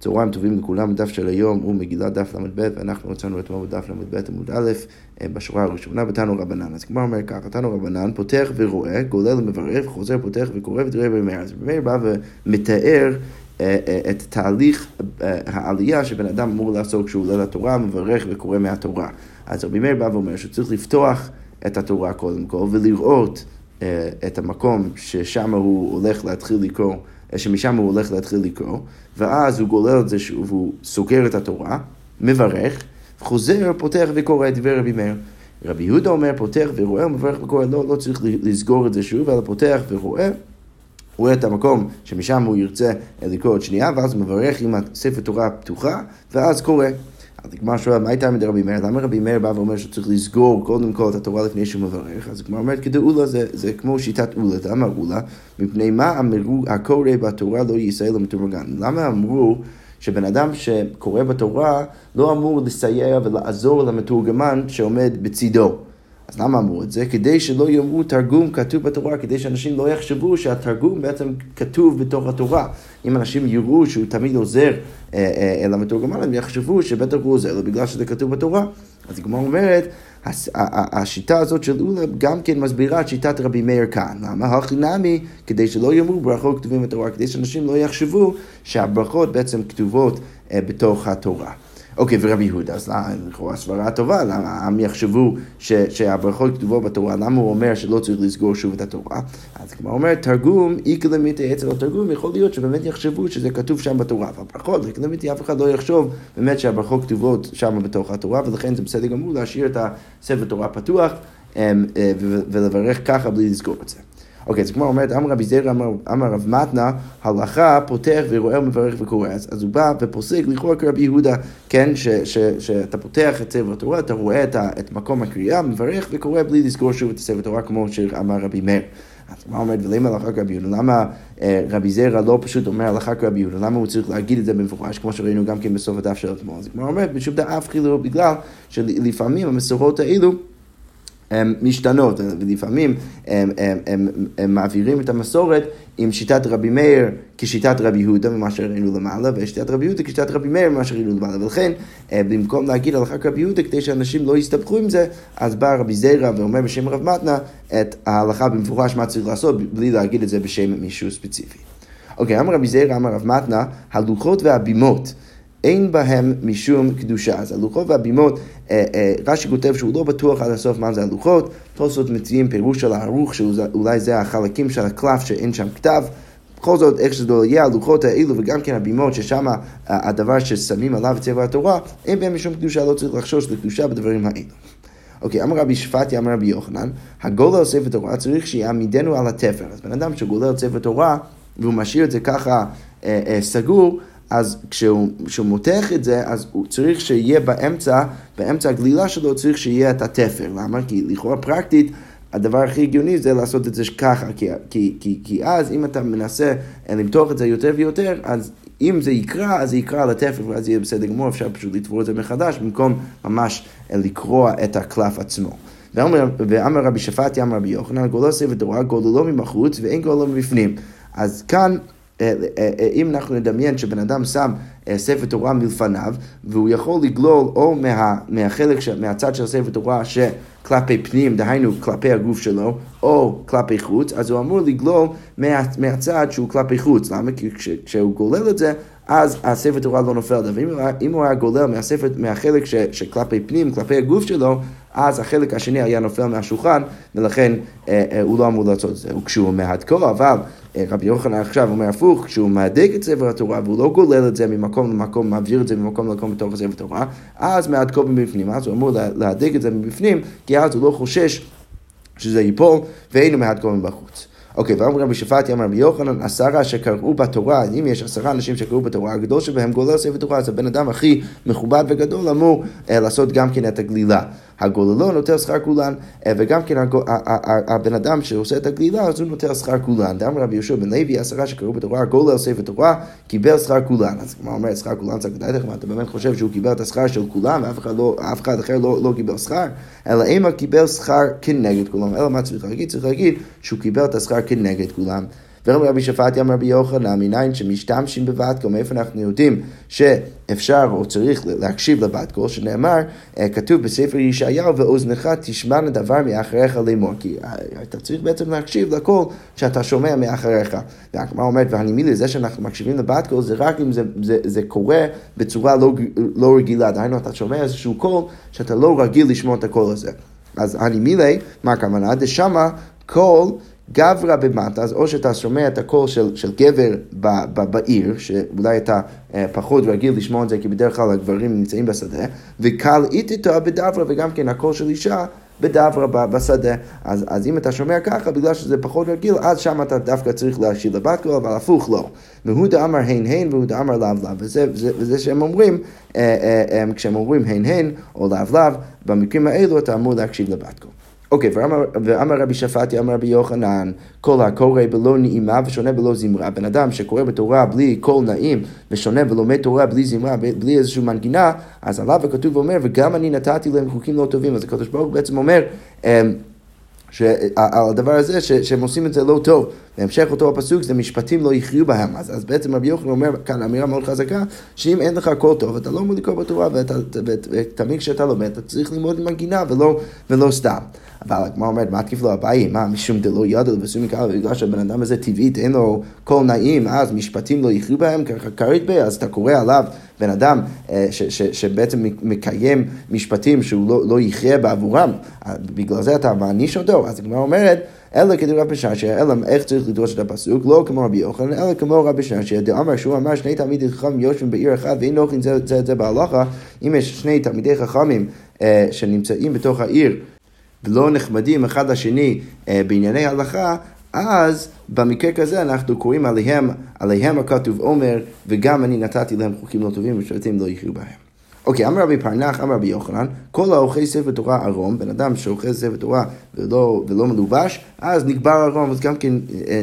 צהריים טובים לכולם, הדף של היום הוא מגילה דף ל"ב, ואנחנו מצאנו אתמול בדף ל"ב עמוד א', אה, בשורה הראשונה, בתנו רבנן. אז כמו אומר ככה, תנו רבנן, פותח ורואה, גולל ומברך, חוזר, פותח וקורא ותראה במאיר. אז מאיר בא ומתאר אה, אה, את תהליך העלייה שבן אדם אמור לעשות כשהוא עולה לתורה, מברך וקורא מהתורה. אז רבי מאיר בא ואומר שצריך לפתוח את התורה קודם כל ולראות את המקום ששם הוא הולך להתחיל לקרוא. שמשם הוא הולך להתחיל לקרוא, ואז הוא גולל את זה שוב, הוא סוגר את התורה, מברך, חוזר, פותח וקורא את דבר רבי מאיר. רבי יהודה אומר, פותח ורואה, מברך וקורא, לא, לא צריך לסגור את זה שוב, אלא פותח ורואה. רואה את המקום שמשם הוא ירצה לקרוא עוד שנייה, ואז מברך עם הספר תורה פתוחה, ואז קורא. אז הגמרא שואל, מה הייתה מדי רבי מאיר? למה רבי מאיר בא ואומר שצריך לסגור קודם כל את התורה לפני שהוא מברך? אז הגמרא אומרת, כדאולה זה, זה כמו שיטת אולה. למה אולה? מפני מה אמרו הקורא בתורה לא יישא למתורגן? למה אמרו שבן אדם שקורא בתורה לא אמור לסייע ולעזור למתורגמן שעומד בצידו? אז למה אמרו את זה? כדי שלא יאמרו תרגום כתוב בתורה, כדי שאנשים לא יחשבו שהתרגום בעצם כתוב בתוך התורה. אם אנשים יראו שהוא תמיד עוזר אה, אה, למתורגמן, הם יחשבו שבטח הוא עוזר לו בגלל שזה כתוב בתורה. אז הגמרא אומרת, השיטה הזאת של אולה גם כן מסבירה את שיטת רבי מאיר כאן. למה? הכי נמי, כדי שלא יאמרו ברכות כתובים בתורה, כדי שאנשים לא יחשבו שהברכות בעצם כתובות אה, בתוך התורה. אוקיי, ורבי יהודה, אז לכאורה סברה טובה, למה העם יחשבו שהברכות כתובות בתורה, למה הוא אומר שלא צריך לסגור שוב את התורה? אז כמו אומר, תרגום, איקלמיתי אצל התרגום, יכול להיות שבאמת יחשבו שזה כתוב שם בתורה, והברכות, איקלמיתי, אף אחד לא יחשוב באמת שהברכות כתובות שם בתוך התורה, ולכן זה בסדר גמור להשאיר את הספר תורה פתוח אמ, אה, ולברך ככה בלי לסגור את זה. אוקיי, אז כמו אומרת, אמר רבי זרע, אמר רב מתנה, הלכה פותח ורואה ומברך וקורא. אז, הוא בא ופוסק לכאורה כרבי יהודה, כן, שאתה פותח את ספר התורה, אתה רואה את, מקום הקריאה, מברך וקורא בלי לזכור שוב את ספר התורה, כמו שאמר רבי מאיר. אז מה אומר, ולמה הלכה כרבי יהודה? למה אה, רבי זרע לא פשוט אומר הלכה כרבי יהודה? למה הוא צריך להגיד את זה במפורש, כמו שראינו גם כן בסוף הדף של אתמול? אז כמו אומרת, בשום דאף חילו, בגלל שלפעמים המסורות האלו הם משתנות, ולפעמים הם, הם, הם, הם מעבירים את המסורת עם שיטת רבי מאיר כשיטת רבי יהודה ממה שראינו למעלה, ושיטת רבי יהודה כשיטת רבי מאיר ממה שראינו למעלה. ולכן, אה, במקום להגיד הלכה כרבי יהודה, כדי שאנשים לא יסתבכו עם זה, אז בא רבי זיירא ואומר בשם רב מתנה את ההלכה במפורש מה צריך לעשות, בלי להגיד את זה בשם מישהו ספציפי. אוקיי, אמר רבי זיירא, אמר רב מתנה, הלוחות והבימות. אין בהם משום קדושה. אז הלוחות והבימות, אה, אה, רש"י כותב שהוא לא בטוח עד הסוף מה זה הלוחות, תוספות מציעים פירוש של הערוך, שאולי זה החלקים של הקלף שאין שם כתב. בכל זאת, איך שזה לא יהיה, הלוחות האלו וגם כן הבימות, ששם הדבר ששמים עליו צבע התורה, אין בהם משום קדושה, לא צריך לחשוש לקדושה בדברים האלו. אוקיי, אמר רבי שפטי, אמר רבי יוחנן, הגולל ספר תורה צריך שיעמידנו על התפר. אז בן אדם שגולל ספר תורה, והוא משאיר את זה ככה אה, אה, סגור, אז כשהוא, כשהוא מותח את זה, אז הוא צריך שיהיה באמצע, באמצע הגלילה שלו צריך שיהיה את התפר. למה? כי לכאורה פרקטית, הדבר הכי הגיוני זה לעשות את זה ככה, כי, כי, כי, כי אז אם אתה מנסה למתוח את זה יותר ויותר, אז אם זה יקרא, אז זה יקרא על התפר ואז יהיה בסדר גמור, אפשר פשוט לתפור את זה מחדש, במקום ממש לקרוע את הקלף עצמו. ואמר, רבי שפטי, אמר רבי יוחנן, גולו ספר תורה, גולו לא מבחוץ ואין גולו מבפנים. אז כאן אה, אה, אה, אם אנחנו נדמיין שבן אדם שם ספר תורה מלפניו, והוא יכול לגלול או מה, מהחלק, מהצד של ספר תורה שכלפי פנים, דהיינו כלפי הגוף שלו, או כלפי חוץ, אז הוא אמור לגלול מה, מהצד שהוא כלפי חוץ. למה? כי כש, כשהוא גולל את זה, אז הספר תורה לא נופל עליו. אם הוא היה גולל מהספר, מהחלק ש, שכלפי פנים, כלפי הגוף שלו, אז החלק השני היה נופל מהשולחן, ולכן אה, אה, הוא לא אמור לעשות את זה. וכשהוא מהדקו, אבל אה, רבי יוחנן עכשיו אומר הפוך, כשהוא מהדק את ספר התורה והוא לא גולל את זה ממקום למקום, מעביר את זה ממקום למקום בתוך ספר התורה, אז מהדקו מבפנים, אז הוא אמור להדק את זה מבפנים, כי אז הוא לא חושש שזה ייפול, ואינו מהדקו מבחוץ. אוקיי, ואמר רבי שפטי, אמר רבי יוחנן, עשרה שקראו בתורה, אם יש עשרה אנשים שקראו בתורה, הגדול שבהם גולל ספר תורה, אז הבן אדם הכי מכובד וגדול אמור אה, לעשות גם כן את הגלילה. הגוללו נוטל שכר כולן, אה, וגם כן הבן אדם שעושה את הגלילה, אז הוא נוטל שכר כולן. דאמר רבי יהושע בן לוי, עשרה שקראו בתורה, גולל ספר תורה, קיבל שכר כולן. אז כמו אומרת, שכר כולן, צריך לדעת לך, אתה באמת חושב שהוא קיבל את השכר של כולם, ואף אחד, לא, אחר לא, לא קיבל שכר? אלא אם קיבל שכר כנגד כולם. אלא מה צריך להגיד? צריך להגיד שהוא קיבל את השכר כנגד כולם. ורבי רבי שפטי אמר רבי יוחנן, מניין שמשתמשים בבת קול, מאיפה אנחנו יודעים שאפשר או צריך להקשיב לבת קול, שנאמר, אה, כתוב בספר ישעיהו, ואוזנך תשמענה דבר מאחריך לאמור, כי אה, אתה צריך בעצם להקשיב לקול שאתה שומע מאחריך. והגמרא אומרת, והני מילי, זה שאנחנו מקשיבים לבת קול, זה רק אם זה, זה, זה קורה בצורה לא, לא רגילה, דהיינו אתה שומע איזשהו קול שאתה לא רגיל לשמוע את הקול הזה. אז הני מילי, מה הכוונה? דשמע קל גברא במתא, אז או שאתה שומע את הקול של, של גבר ב, ב, בעיר, שאולי אתה אה, פחות רגיל לשמוע את זה, כי בדרך כלל הגברים נמצאים בשדה, וקל איתתא בדברא, וגם כן הקול של אישה בדברא בשדה. אז, אז אם אתה שומע ככה, בגלל שזה פחות רגיל, אז שם אתה דווקא צריך להקשיב לבת קול, אבל הפוך לא. והוא דאמר הן הן והוא דאמר לאו לאו. וזה, וזה, וזה שהם אומרים, אה, אה, אה, כשהם אומרים הן הן או לאו לאו, במקרים האלו אתה אמור להקשיב לבת קול. אוקיי, ואמר רבי שפטיה, אמר רבי יוחנן, כל הקורא בלא נעימה ושונה בלא זמרה. בן אדם שקורא בתורה בלי קול נעים ושונה ולומד תורה בלי זמרה, בלי איזושהי מנגינה, אז עליו הכתוב אומר, וגם אני נתתי להם חוקים לא טובים. אז הקדוש ברוך הוא בעצם אומר, אמ, על הדבר הזה, ש, שהם עושים את זה לא טוב. בהמשך אותו הפסוק זה משפטים לא יכריעו בהם. אז, אז בעצם רבי יוחנן אומר כאן אמירה מאוד חזקה, שאם אין לך הכל טוב, אתה לא אמור לקרוא בתורה, ותמיד כשאתה לומד, אתה צריך ללמוד עם מנגינה ולא, ולא סתם. אבל הגמרא אומרת, מה תקיף לו אביי? מה, משום דלא ידע לבסום מקרא, בגלל שהבן אדם הזה טבעית, אין לו קול נעים, אז משפטים לא יכריעו בהם, כרית בי, אז אתה קורא עליו בן אדם אה, ש, ש, שבעצם מקיים משפטים שהוא לא, לא יכריע בעבורם, בגלל זה אתה מעניש אותו, אז הגמרא אומרת, אלא כדי רבי שנשיה, אלא איך צריך לדרוש את הפסוק, לא כמו רבי יוחנן, אלא כמו רבי שנשיה, דאמר שהוא אמר שני תלמידי חכמים יושבים בעיר אחת ואין אוכלים זה את זה בהלכה, אם יש שני תלמידי חכמים אה, שנמצאים בתוך העיר ולא נחמדים אחד לשני אה, בענייני הלכה, אז במקרה כזה אנחנו קוראים עליהם, עליהם הכתוב עומר, וגם אני נתתי להם חוקים לא טובים ושרתים לא יחיו בהם. אוקיי, אמר רבי פרנח, אמר רבי יוחנן, כל האוכל ספר תורה ערום, בן אדם שאוכל ספר תורה ולא, ולא מלובש, אז נקבר ערום, אז גם כן, אה,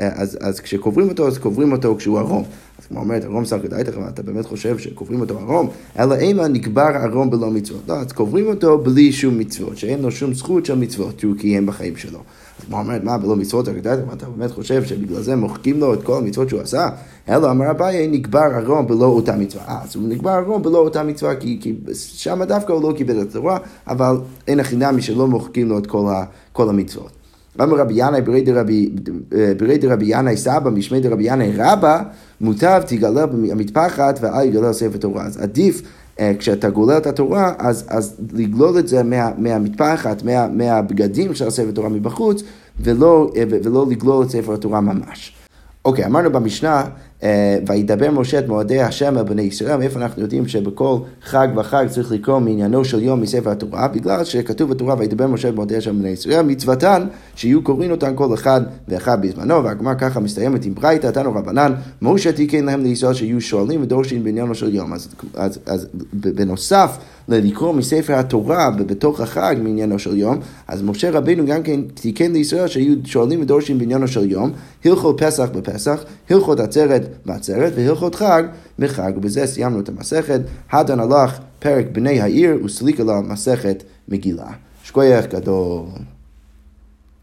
אה, אז, אז כשקוברים אותו, אז קוברים אותו כשהוא ערום. אז כמו אומרת, ערום כדאי לך, אתה באמת חושב שקוברים אותו ערום? אלא אימה נקבר ערום בלא מצוות. לא, אז קוברים אותו בלי שום מצוות, שאין לו שום זכות של מצוות שהוא קיים בחיים שלו. אז כמו אומרת, מה, בלא מצוות כדאי לך? אתה באמת חושב שבגלל זה מוחקים לו את כל המצוות שהוא עשה? אלא אמר אביי, נקבר ערום בלא אותה מצווה. אה, אז הוא נקבר ערום בלא אותה מצווה, כי, כי שם דווקא הוא לא קיבל את התורה, אבל אין הכי נמי שלא מוחקים לו את כל, ה, כל המצוות. אמר רבי ינאי ברי דרבי ינאי סבא משמי דרבי ינאי רבא מוטב תגלה במטפחת ואל יגלה ספר תורה. אז עדיף אה, כשאתה גולל את התורה, אז, אז לגלול את זה מה, מהמטפחת, מה, מהבגדים של ספר תורה מבחוץ, ולא, אה, ולא לגלול את ספר התורה ממש. אוקיי, אמרנו במשנה, אה, וידבר משה את מועדי השם על בני ישראל, מאיפה אנחנו יודעים שבכל חג וחג צריך לקרוא מעניינו של יום מספר התורה, בגלל שכתוב בתורה וידבר משה את מועדי השם בני ישראל, מצוותן שיהיו קוראים אותן כל אחד ואחד בזמנו, והגמרא ככה מסתיימת עם ברייתא, תנו רבנן, משה תיקן להם לישראל שיהיו שואלים ודורשים בעניינו של יום. אז, אז, אז בנוסף לקרוא מספר התורה בתוך החג מעניינו של יום, אז משה רבינו גם כן תיקן לישראל שיהיו שואלים ודורשים בעניינו של יום, הלכות פסח בפסח, הלכות עצרת בעצרת והלכות חג בחג. ובזה סיימנו את המסכת. הדן הלך פרק בני העיר וסליקה לה מסכת מגילה. שכוייך גדול.